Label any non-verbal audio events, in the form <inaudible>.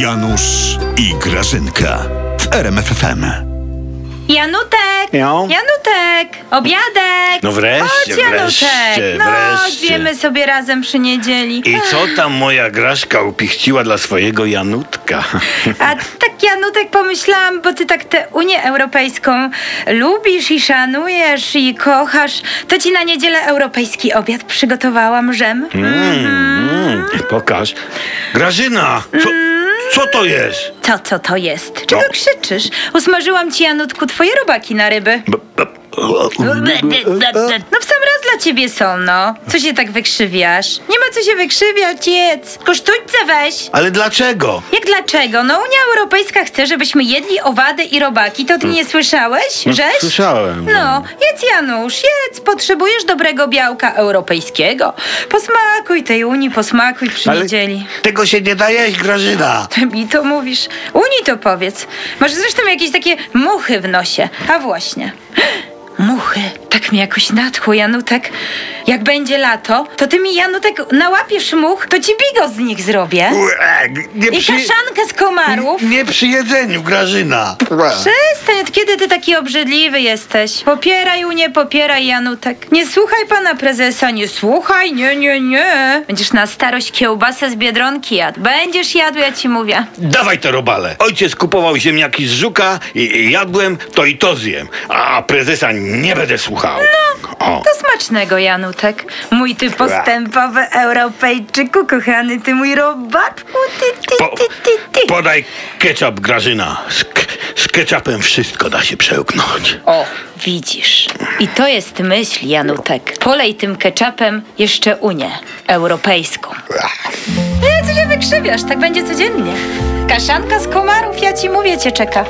Janusz i Grażynka w RMFFM. Janutek! Janutek! Obiadek! No wreszcie, Chodź, Janutek! wreszcie, no, wreszcie. zjemy sobie razem przy niedzieli. I co tam moja Graszka upichciła dla swojego Janutka? <laughs> A tak, Janutek, pomyślałam, bo ty tak tę Unię Europejską lubisz i szanujesz i kochasz, to ci na niedzielę europejski obiad przygotowałam żem. Mm, pokaż. Grażyna, co, co to jest? To co to jest? Czego No. krzyczysz? Usmażyłam ci, Janutku, twoje robaki na ryby. No dla ciebie są, no. Co się tak wykrzywiasz? Nie ma co się wykrzywiać, jedz. Kosztućce weź. Ale dlaczego? Jak dlaczego? No Unia Europejska chce, żebyśmy jedli owady i robaki. To ty nie słyszałeś? Żeś? Słyszałem. No, jedz Janusz, jedz. Potrzebujesz dobrego białka europejskiego. Posmakuj tej Unii, posmakuj przy Ale niedzieli. tego się nie da jeść, Grażyna. Ty mi to mówisz. Unii to powiedz. Masz zresztą jakieś takie muchy w nosie. A właśnie. <gasps> Muchy. Tak mi jakoś nadchło, Janutek. Jak będzie lato, to ty mi, Janutek, nałapiesz much, to ci bigos z nich zrobię. Ue, Nie I przy, kaszankę z komarów. nie przy jedzeniu, Grażyna. Przestań, od kiedy ty taki obrzydliwy jesteś? Popieraj Unię, popieraj Janutek. Nie słuchaj pana prezesa, nie słuchaj, nie, nie, nie. Będziesz na starość kiełbasę z Biedronki jadł. Będziesz jadł, ja ci mówię. Dawaj te robale. Ojciec kupował ziemniaki z żuka i, i jadłem, to i to zjem. A prezesa nie będę słuchał. No, To smacznego, Janutek. Mój ty postępowy Europejczyku, kochany, ty mój robaczku, ty, ty, ty, ty, ty. podaj ketchup, Grażyna. Z, z ketchupem wszystko da się przełknąć. O, widzisz. I to jest myśl, Janutek. Polej tym ketchupem jeszcze Unię Europejską. Nie, co się wykrzywiasz? Tak będzie codziennie. Kaszanka z komarów, ja ci mówię, cię czeka.